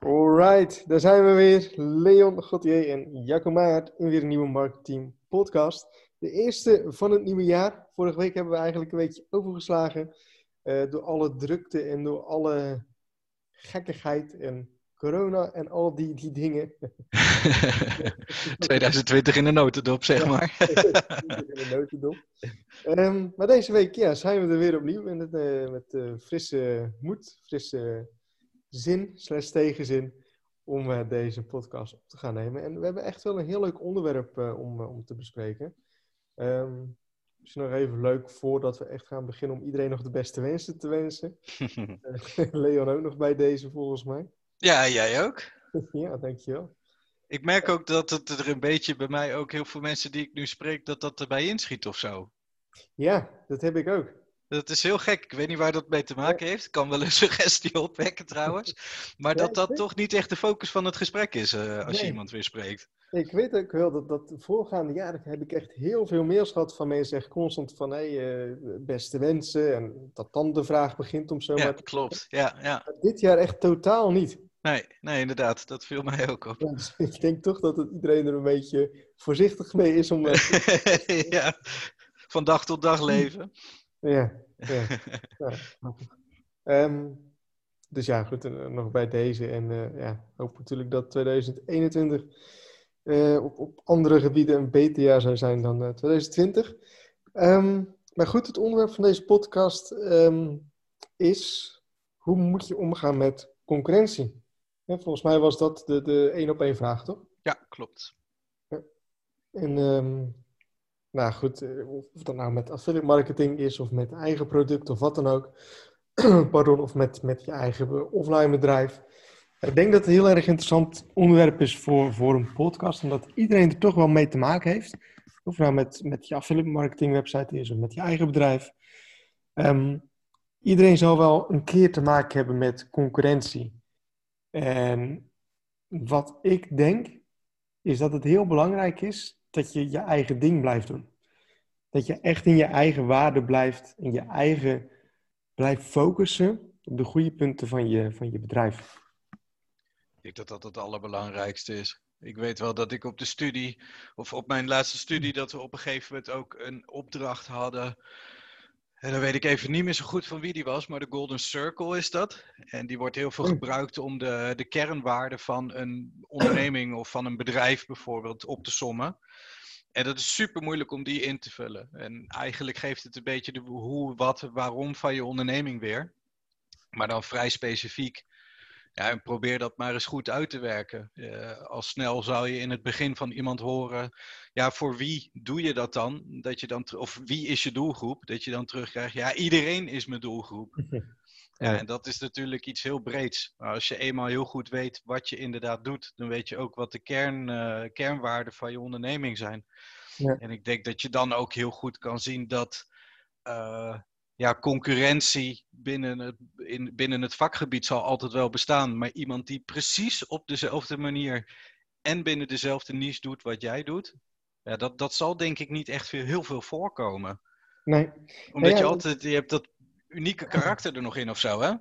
Alright, daar zijn we weer. Leon Gauthier en Jacco Meijert in weer een nieuwe Marketing podcast. De eerste van het nieuwe jaar. Vorige week hebben we eigenlijk een beetje overgeslagen uh, door alle drukte en door alle gekkigheid en corona en al die, die dingen. 2020 in de notendop, zeg maar. in de notendop. Um, maar deze week ja, zijn we er weer opnieuw met, uh, met uh, frisse moed, frisse zin slash tegenzin om uh, deze podcast op te gaan nemen. En we hebben echt wel een heel leuk onderwerp om, om te bespreken. Um, misschien nog even leuk voordat we echt gaan beginnen om iedereen nog de beste wensen te wensen. Leon ook nog bij deze volgens mij. Ja, jij ook. ja, dankjewel. Ik merk ook dat het er een beetje bij mij ook heel veel mensen die ik nu spreek, dat dat erbij inschiet of zo. Ja, dat heb ik ook. Dat is heel gek. Ik weet niet waar dat mee te maken heeft. Ik kan wel een suggestie opwekken trouwens. Maar dat dat toch niet echt de focus van het gesprek is uh, als je iemand weer spreekt. Ik weet ook wel dat, dat voorgaande jaren heb ik echt heel veel mails gehad van mensen echt constant van hey, uh, beste wensen. En dat dan de vraag begint om zo ja, maar klopt. Ja, ja. Maar dit jaar echt totaal niet. Nee, nee, inderdaad. Dat viel mij ook op. Ja, dus ik denk toch dat het iedereen er een beetje voorzichtig mee is om... ja, van dag tot dag leven. Ja, ja. ja. Um, dus ja, goed, uh, nog bij deze. En uh, ja, hoop natuurlijk dat 2021 uh, op, op andere gebieden een beter jaar zou zijn dan 2020. Um, maar goed, het onderwerp van deze podcast um, is: hoe moet je omgaan met concurrentie? Ja, volgens mij was dat de, de één op één vraag, toch? Ja, klopt. Ja. En nou goed, of dat nou met affiliate marketing is of met eigen product of wat dan ook. Pardon, of met, met je eigen offline bedrijf. Ik denk dat het een heel erg interessant onderwerp is voor, voor een podcast, omdat iedereen er toch wel mee te maken heeft. Of nou met, met je affiliate marketing website is of met je eigen bedrijf. Um, iedereen zal wel een keer te maken hebben met concurrentie. En wat ik denk, is dat het heel belangrijk is dat je je eigen ding blijft doen. Dat je echt in je eigen waarde blijft, in je eigen blijft focussen op de goede punten van je, van je bedrijf. Ik denk dat dat het allerbelangrijkste is. Ik weet wel dat ik op de studie, of op mijn laatste studie, dat we op een gegeven moment ook een opdracht hadden. En dan weet ik even niet meer zo goed van wie die was, maar de Golden Circle is dat. En die wordt heel veel gebruikt om de, de kernwaarden van een onderneming of van een bedrijf bijvoorbeeld op te sommen. En dat is super moeilijk om die in te vullen. En eigenlijk geeft het een beetje de hoe, wat, waarom van je onderneming weer. Maar dan vrij specifiek. Ja, en probeer dat maar eens goed uit te werken. Uh, al snel zou je in het begin van iemand horen, ja, voor wie doe je dat dan? Dat je dan of wie is je doelgroep? Dat je dan terugkrijgt, ja, iedereen is mijn doelgroep. Ja, en dat is natuurlijk iets heel breeds. Maar als je eenmaal heel goed weet wat je inderdaad doet, dan weet je ook wat de kern, uh, kernwaarden van je onderneming zijn. Ja. En ik denk dat je dan ook heel goed kan zien dat uh, ja, concurrentie binnen het, in, binnen het vakgebied zal altijd wel bestaan. Maar iemand die precies op dezelfde manier en binnen dezelfde niche doet wat jij doet, ja, dat, dat zal denk ik niet echt veel, heel veel voorkomen. Nee. Omdat ja, je altijd, je hebt dat unieke karakter er nog in of zo, hè?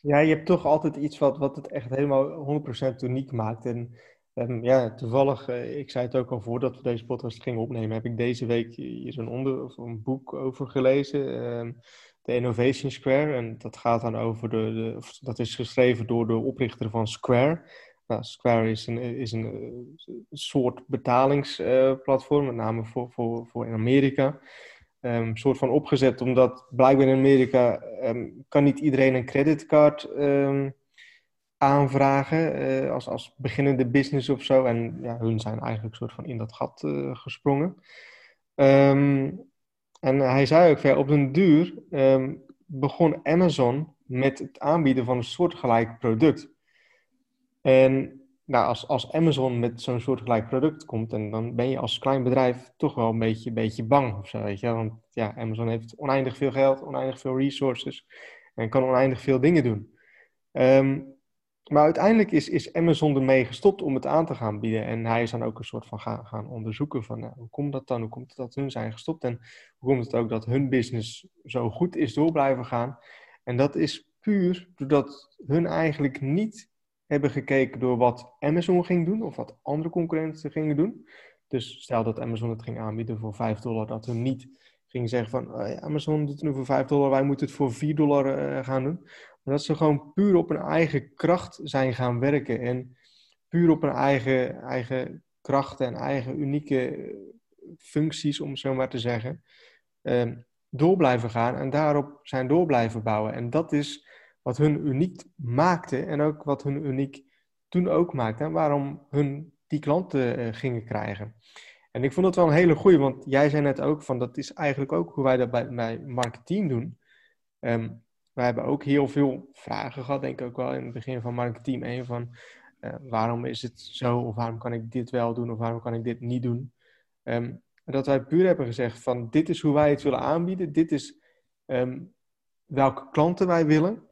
Ja, je hebt toch altijd iets wat, wat het echt helemaal 100% uniek maakt. En um, ja, toevallig, uh, ik zei het ook al voordat we deze podcast gingen opnemen, heb ik deze week hier een, onder, of een boek over gelezen. De Innovation Square. En dat gaat dan over de, de of dat is geschreven door de oprichter van Square. Nou, Square is een, is een, een soort betalingsplatform, met name voor, voor, voor in Amerika um, soort van opgezet, omdat blijkbaar in Amerika kan niet iedereen een creditcard um, aanvragen uh, als, als beginnende business of zo. En ja, hun zijn eigenlijk soort van in dat gat uh, gesprongen. en hij zei ook, ja, op den duur begon Amazon met het aanbieden van een soortgelijk product. En nou, als, als Amazon met zo'n soortgelijk product komt, en dan ben je als klein bedrijf toch wel een beetje, een beetje bang of zo, weet je. Want ja, Amazon heeft oneindig veel geld, oneindig veel resources en kan oneindig veel dingen doen. Um, maar uiteindelijk is, is Amazon ermee gestopt om het aan te gaan bieden. En hij is dan ook een soort van gaan, gaan onderzoeken van nou, hoe komt dat dan? Hoe komt het dat hun zijn gestopt? En hoe komt het ook dat hun business zo goed is door blijven gaan? En dat is puur doordat hun eigenlijk niet hebben gekeken door wat Amazon ging doen of wat andere concurrenten gingen doen. Dus stel dat Amazon het ging aanbieden voor 5 dollar, dat we niet gingen zeggen van oh Amazon doet het nu voor 5 dollar, wij moeten het voor 4 dollar uh, gaan doen. Dat ze gewoon puur op hun eigen kracht zijn gaan werken en puur op hun eigen, eigen krachten en eigen unieke functies, om zo maar te zeggen, uh, door blijven gaan en daarop zijn door blijven bouwen. En dat is wat hun uniek maakte en ook wat hun uniek toen ook maakte en waarom hun die klanten uh, gingen krijgen. En ik vond het wel een hele goeie, want jij zei net ook van dat is eigenlijk ook hoe wij dat bij, bij marketing doen. Um, wij hebben ook heel veel vragen gehad, denk ik ook wel in het begin van marketing 1 van uh, waarom is het zo of waarom kan ik dit wel doen of waarom kan ik dit niet doen. Um, dat wij puur hebben gezegd van dit is hoe wij het willen aanbieden, dit is um, welke klanten wij willen.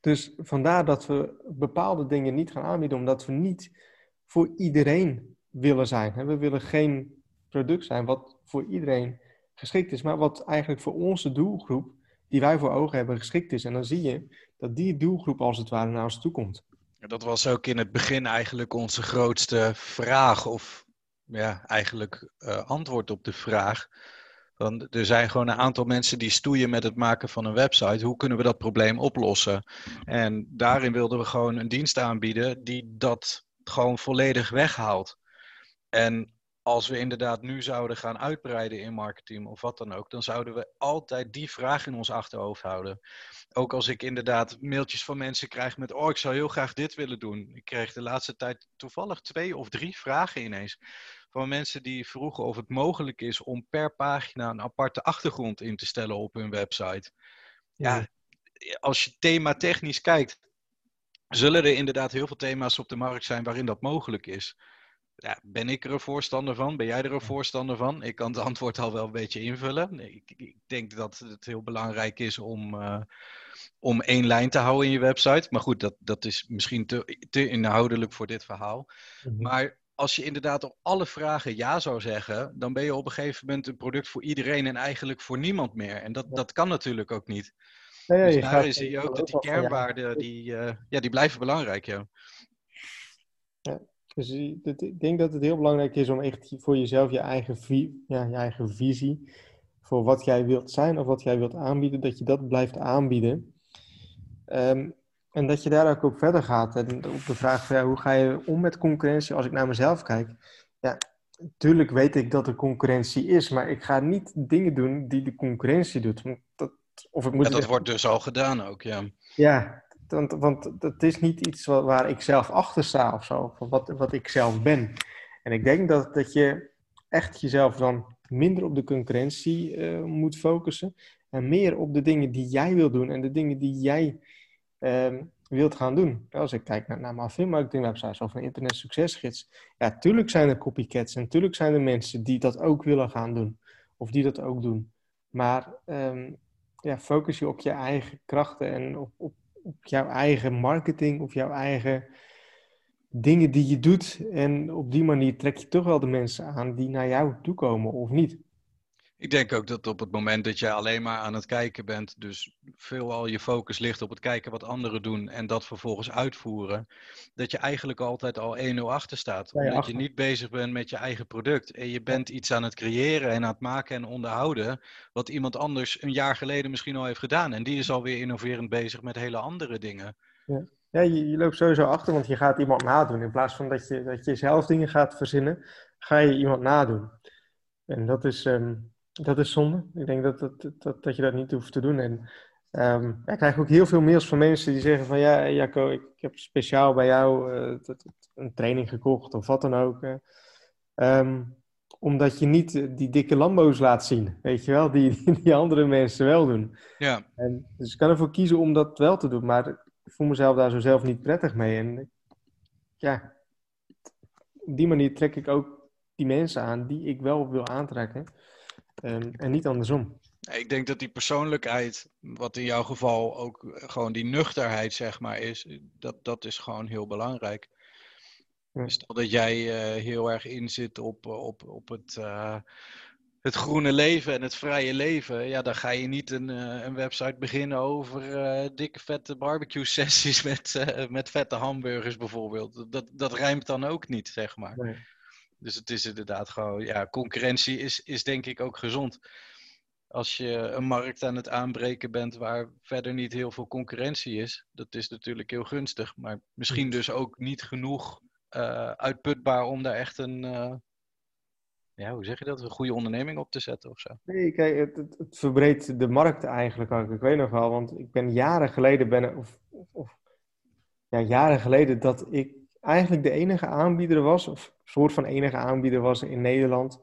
Dus vandaar dat we bepaalde dingen niet gaan aanbieden, omdat we niet voor iedereen willen zijn. We willen geen product zijn wat voor iedereen geschikt is, maar wat eigenlijk voor onze doelgroep, die wij voor ogen hebben, geschikt is. En dan zie je dat die doelgroep als het ware naar ons toe komt. Dat was ook in het begin eigenlijk onze grootste vraag, of ja, eigenlijk uh, antwoord op de vraag. Want er zijn gewoon een aantal mensen die stoeien met het maken van een website. Hoe kunnen we dat probleem oplossen? En daarin wilden we gewoon een dienst aanbieden die dat gewoon volledig weghaalt. En als we inderdaad nu zouden gaan uitbreiden in marketing of wat dan ook, dan zouden we altijd die vraag in ons achterhoofd houden. Ook als ik inderdaad mailtjes van mensen krijg met, oh, ik zou heel graag dit willen doen. Ik kreeg de laatste tijd toevallig twee of drie vragen ineens van mensen die vroegen of het mogelijk is om per pagina een aparte achtergrond in te stellen op hun website. Ja, als je thema technisch kijkt, zullen er inderdaad heel veel thema's op de markt zijn waarin dat mogelijk is. Ja, ben ik er een voorstander van? Ben jij er een voorstander van? Ik kan het antwoord al wel een beetje invullen. Ik, ik denk dat het heel belangrijk is om, uh, om één lijn te houden in je website. Maar goed, dat, dat is misschien te, te inhoudelijk voor dit verhaal. Mm -hmm. Maar als je inderdaad op alle vragen ja zou zeggen, dan ben je op een gegeven moment een product voor iedereen en eigenlijk voor niemand meer. En dat, dat kan natuurlijk ook niet. Ja, dus daar zie je ook dat die kernwaarden, die, uh, ja, die blijven belangrijk. Ja. ja dus ik denk dat het heel belangrijk is om echt voor jezelf je eigen, ja, je eigen visie, voor wat jij wilt zijn of wat jij wilt aanbieden, dat je dat blijft aanbieden. Um, en dat je daar ook op verder gaat. En op de vraag van ja, hoe ga je om met concurrentie als ik naar mezelf kijk. Ja, natuurlijk weet ik dat er concurrentie is, maar ik ga niet dingen doen die de concurrentie doet. Dat, of ik moet ja, dat wordt dus al gedaan ook, ja. Ja, want, want dat is niet iets waar, ik zelf achter sta of zo, van wat, wat ik zelf ben. En ik denk dat, dat je echt jezelf dan minder op de concurrentie uh, moet focussen en meer op de dingen die jij wil doen en de dingen die jij um, wilt gaan doen. Als ik kijk naar, naar mijn affinmarketing websites of een internet succesgids. Ja, tuurlijk zijn er copycats en tuurlijk zijn er mensen die dat ook willen gaan doen. Of die dat ook doen. Maar um, ja, focus je op je eigen krachten en op, op, op jouw eigen marketing of jouw eigen dingen die je doet. En op die manier trek je toch wel de mensen aan die naar jou toe komen of niet. Ik denk ook dat op het moment dat jij alleen maar aan het kijken bent, dus veelal je focus ligt op het kijken wat anderen doen en dat vervolgens uitvoeren, dat je eigenlijk altijd al 1-0 achter staat. omdat achter. je niet bezig bent met je eigen product en je bent iets aan het creëren en aan het maken en onderhouden, wat iemand anders een jaar geleden misschien al heeft gedaan. En die is alweer innoverend bezig met hele andere dingen. Ja. Ja, je, je, loopt sowieso achter, want je gaat iemand nadoen. In plaats van dat je, dat je zelf dingen gaat verzinnen, ga je iemand nadoen. En dat is, um, dat is zonde. Ik denk dat, dat, dat, dat je dat niet hoeft te doen. En um, ik krijg ook heel veel mails van mensen die zeggen van... Ja, Jacco, ik, ik heb speciaal bij jou uh, een training gekocht of wat dan ook. Uh, um, omdat je niet die dikke Lambo's laat zien. Weet je wel, die, die andere mensen wel doen. Ja. En, dus ik kan ervoor kiezen om dat wel te doen. Maar ik voel mezelf daar zo zelf niet prettig mee. En ja, op die manier trek ik ook die mensen aan die ik wel wil aantrekken. Um, en niet andersom. Ik denk dat die persoonlijkheid, wat in jouw geval ook gewoon die nuchterheid, zeg maar, is, dat, dat is gewoon heel belangrijk. Ja. Stel dat jij uh, heel erg inzit op, op, op het uh, het groene leven en het vrije leven, ja, dan ga je niet een, eh, een website beginnen over dikke vette barbecue sessies met, met vette hamburgers bijvoorbeeld. Dat, dat rijmt dan ook niet, zeg maar. Nee. Dus het is inderdaad gewoon, ja, concurrentie is, is denk ik ook gezond. Als je een markt aan het aanbreken bent waar verder niet heel veel concurrentie is, dat is natuurlijk heel gunstig. Maar misschien dus ook niet genoeg uitputbaar om daar echt een ja, hoe zeg je dat? Een goede onderneming op te zetten of zo? Nee, kijk, het, het, het verbreedt de markt eigenlijk ook. Ik weet nog wel, want ik ben jaren geleden, ben, of, of, ja, jaren geleden, dat ik eigenlijk de enige aanbieder was, of soort van enige aanbieder was in Nederland,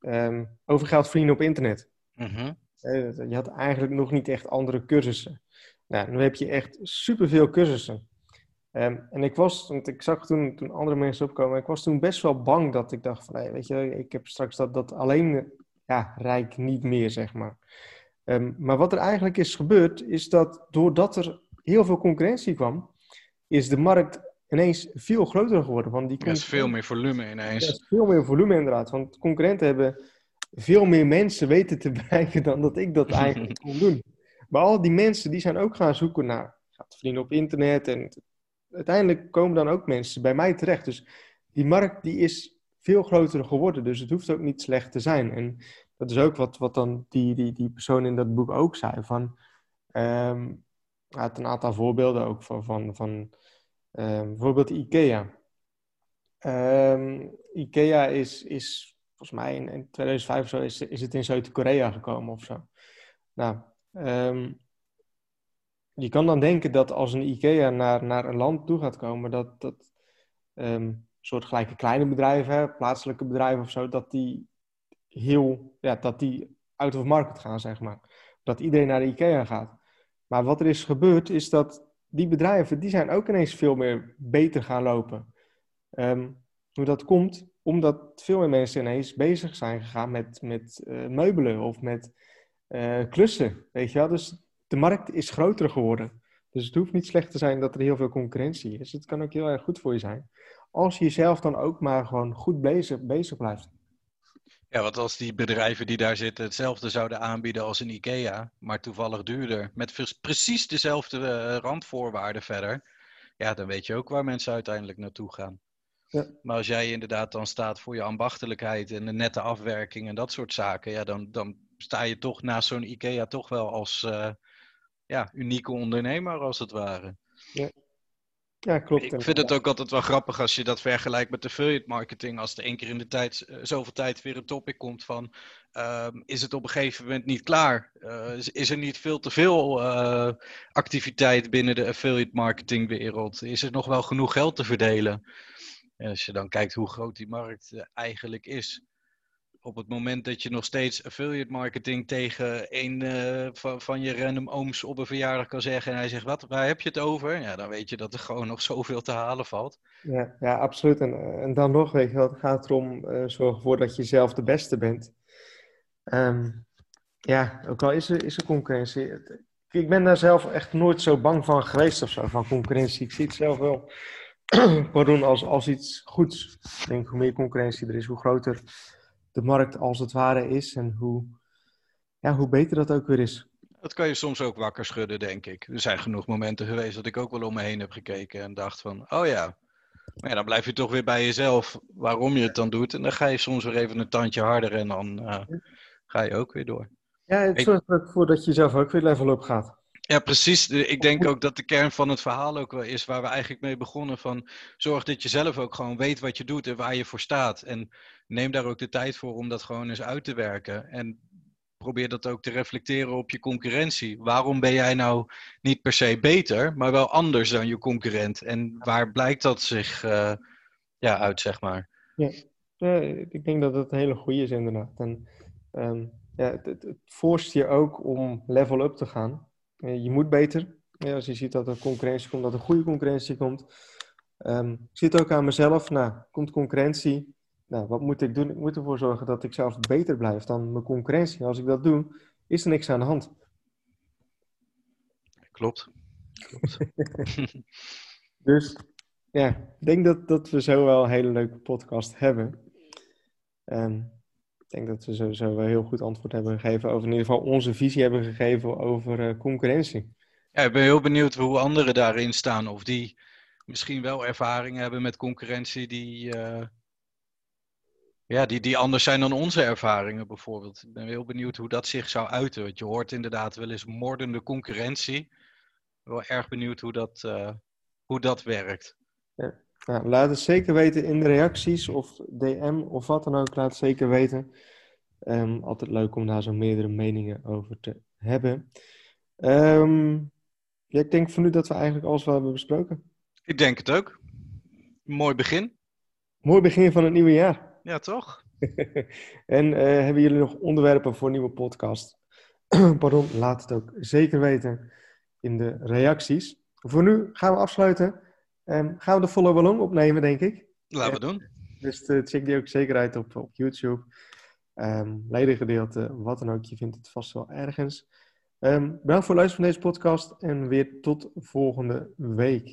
um, over geldvrienden op internet. Mm Je had eigenlijk nog niet echt andere cursussen. Nou, nu heb je echt superveel cursussen. Ehm, en ik was, want ik zag toen, toen andere mensen opkomen, ik was toen best wel bang dat ik dacht van, hey, weet je, ik heb straks dat, dat alleen ja, rijk niet meer, zeg maar. Um, maar wat er eigenlijk is gebeurd, is dat doordat er heel veel concurrentie kwam, is de markt ineens veel groter geworden. Want die er is veel meer volume ineens. Er is veel meer volume inderdaad, want concurrenten hebben veel meer mensen weten te bereiken dan dat ik dat eigenlijk kon doen. Maar al die mensen die zijn ook gaan zoeken naar vrienden op internet en uiteindelijk komen dan ook mensen bij mij terecht. Dus die markt die is veel groter geworden. Dus het hoeft ook niet slecht te zijn. En dat is ook wat, wat dan die, die, die persoon in dat boek ook zei. Van, um, had een aantal voorbeelden ook van, van, van um, bijvoorbeeld IKEA. Um, IKEA is, is volgens mij in, in 2005 of zo is, is het in Zuid-Korea gekomen of zo. Nou, je kan dan denken dat als een IKEA naar, naar een land toe gaat komen, dat, dat soortgelijke kleine bedrijven, plaatselijke bedrijven of zo, dat die heel, ja, dat die out of market gaan, zeg maar. Dat iedereen naar de IKEA gaat. Maar wat er is gebeurd, is dat die bedrijven, die zijn ook ineens veel meer beter gaan lopen. Um, hoe dat komt, omdat veel meer mensen ineens bezig zijn gegaan met, met uh, meubelen of met uh, klussen, weet je wel. Dus de markt is groter geworden. Dus het hoeft niet slecht te zijn dat er heel veel concurrentie is. Het kan ook heel erg goed voor je zijn. Als je jezelf dan ook maar gewoon goed bezig, bezig blijft. Ja, want als die bedrijven die daar zitten hetzelfde zouden aanbieden als een IKEA, maar toevallig duurder, met precies dezelfde uh, randvoorwaarden verder, ja, dan weet je ook waar mensen uiteindelijk naartoe gaan. Ja. Maar als jij inderdaad dan staat voor je ambachtelijkheid en de nette afwerking en dat soort zaken, ja, dan, dan sta je toch naast zo'n IKEA toch wel als, uh, ja, unieke ondernemer als het ware. Ja. Ja, klopt. Ik vind het ook altijd wel grappig als je dat vergelijkt met affiliate marketing. Als er één keer in de tijd, uh, zoveel tijd weer een topic komt van... Uh, is het op een gegeven moment niet klaar? Uh, is, is, er niet veel te veel uh, activiteit binnen de affiliate marketing wereld? Is er nog wel genoeg geld te verdelen? En als je dan kijkt hoe groot die markt eigenlijk is op het moment dat je nog steeds affiliate marketing tegen een uh, van, van, je random ooms op een verjaardag kan zeggen en hij zegt, wat, waar heb je het over? Ja, dan weet je dat er gewoon nog zoveel te halen valt. Ja, ja absoluut. En, eh, en dan nog, weet je het gaat erom, uh, zorg ervoor dat je zelf de beste bent. Um, ja, ook al is er, is er concurrentie. Ik ben daar zelf echt nooit zo bang van geweest of zo, van concurrentie. Ik zie het zelf wel, pardon, als, als iets goeds. Ik denk, hoe meer concurrentie er is, hoe groter de markt als het ware is en hoe, ja, hoe beter dat ook weer is. Dat kan je soms ook wakker schudden, denk ik. Er zijn genoeg momenten geweest dat ik ook wel om me heen heb gekeken en dacht van, oh ja. Maar ja, dan blijf je toch weer bij jezelf waarom je het dan doet. En dan ga je soms weer even een tandje harder en dan uh, ga je ook weer door. Ja, het zorgt ervoor dat je zelf ook weer level op gaat. Ja, precies. Ik denk ook dat de kern van het verhaal ook wel is waar we eigenlijk mee begonnen. Van zorg dat je zelf ook gewoon weet wat je doet en waar je voor staat. En neem daar ook de tijd voor om dat gewoon eens uit te werken. En probeer dat ook te reflecteren op je concurrentie. Waarom ben jij nou niet per se beter, maar wel anders dan je concurrent? En waar blijkt dat zich uh, ja, uit, zeg maar? Ja. ik denk dat het een hele goede is inderdaad. En um, ja, het, het, het forst je ook om level up te gaan. Eh, je moet beter. Ja, als je ziet dat er concurrentie komt, dat er goede concurrentie komt. Um, ik zit ook aan mezelf. Nou, komt concurrentie. Nou, wat moet ik doen? Ik moet ervoor zorgen dat ik zelf beter blijf dan mijn concurrentie. Als ik dat doe, is er niks aan de hand. Klopt. Klopt. dus ja, ik denk dat, dat we zo wel een hele leuke podcast hebben. Um, Ik denk dat we sowieso wel heel goed antwoord hebben gegeven over in ieder geval onze visie hebben gegeven over uh, concurrentie. Ja, ik ben heel benieuwd hoe anderen daarin staan. Of die misschien wel ervaring hebben met concurrentie die, uh, ja, die, die anders zijn dan onze ervaringen bijvoorbeeld. Ik ben heel benieuwd hoe dat zich zou uiten. Want je hoort inderdaad wel eens moordende concurrentie. Ik ben wel erg benieuwd hoe dat, uh, hoe dat werkt. Ja. Nou, laat het zeker weten in de reacties of DM of wat dan ook. Laat het zeker weten. Um, altijd leuk om daar zo meerdere meningen over te hebben. Um, ja, ik denk van nu dat we eigenlijk alles wel hebben besproken. Ik denk het ook. Mooi begin. Mooi begin van het nieuwe jaar. Ja, toch? en uh, hebben jullie nog onderwerpen voor een nieuwe podcast? Pardon, laat het ook zeker weten in de reacties. Voor nu gaan we afsluiten. Um, gaan we de follow along opnemen, denk ik. Laten we doen. Dus uh, check die ook zeker uit op, op YouTube. Um, ledengedeelte, wat dan ook. Je vindt het vast wel ergens. Um, bedankt voor het luisteren van deze podcast en weer tot volgende week.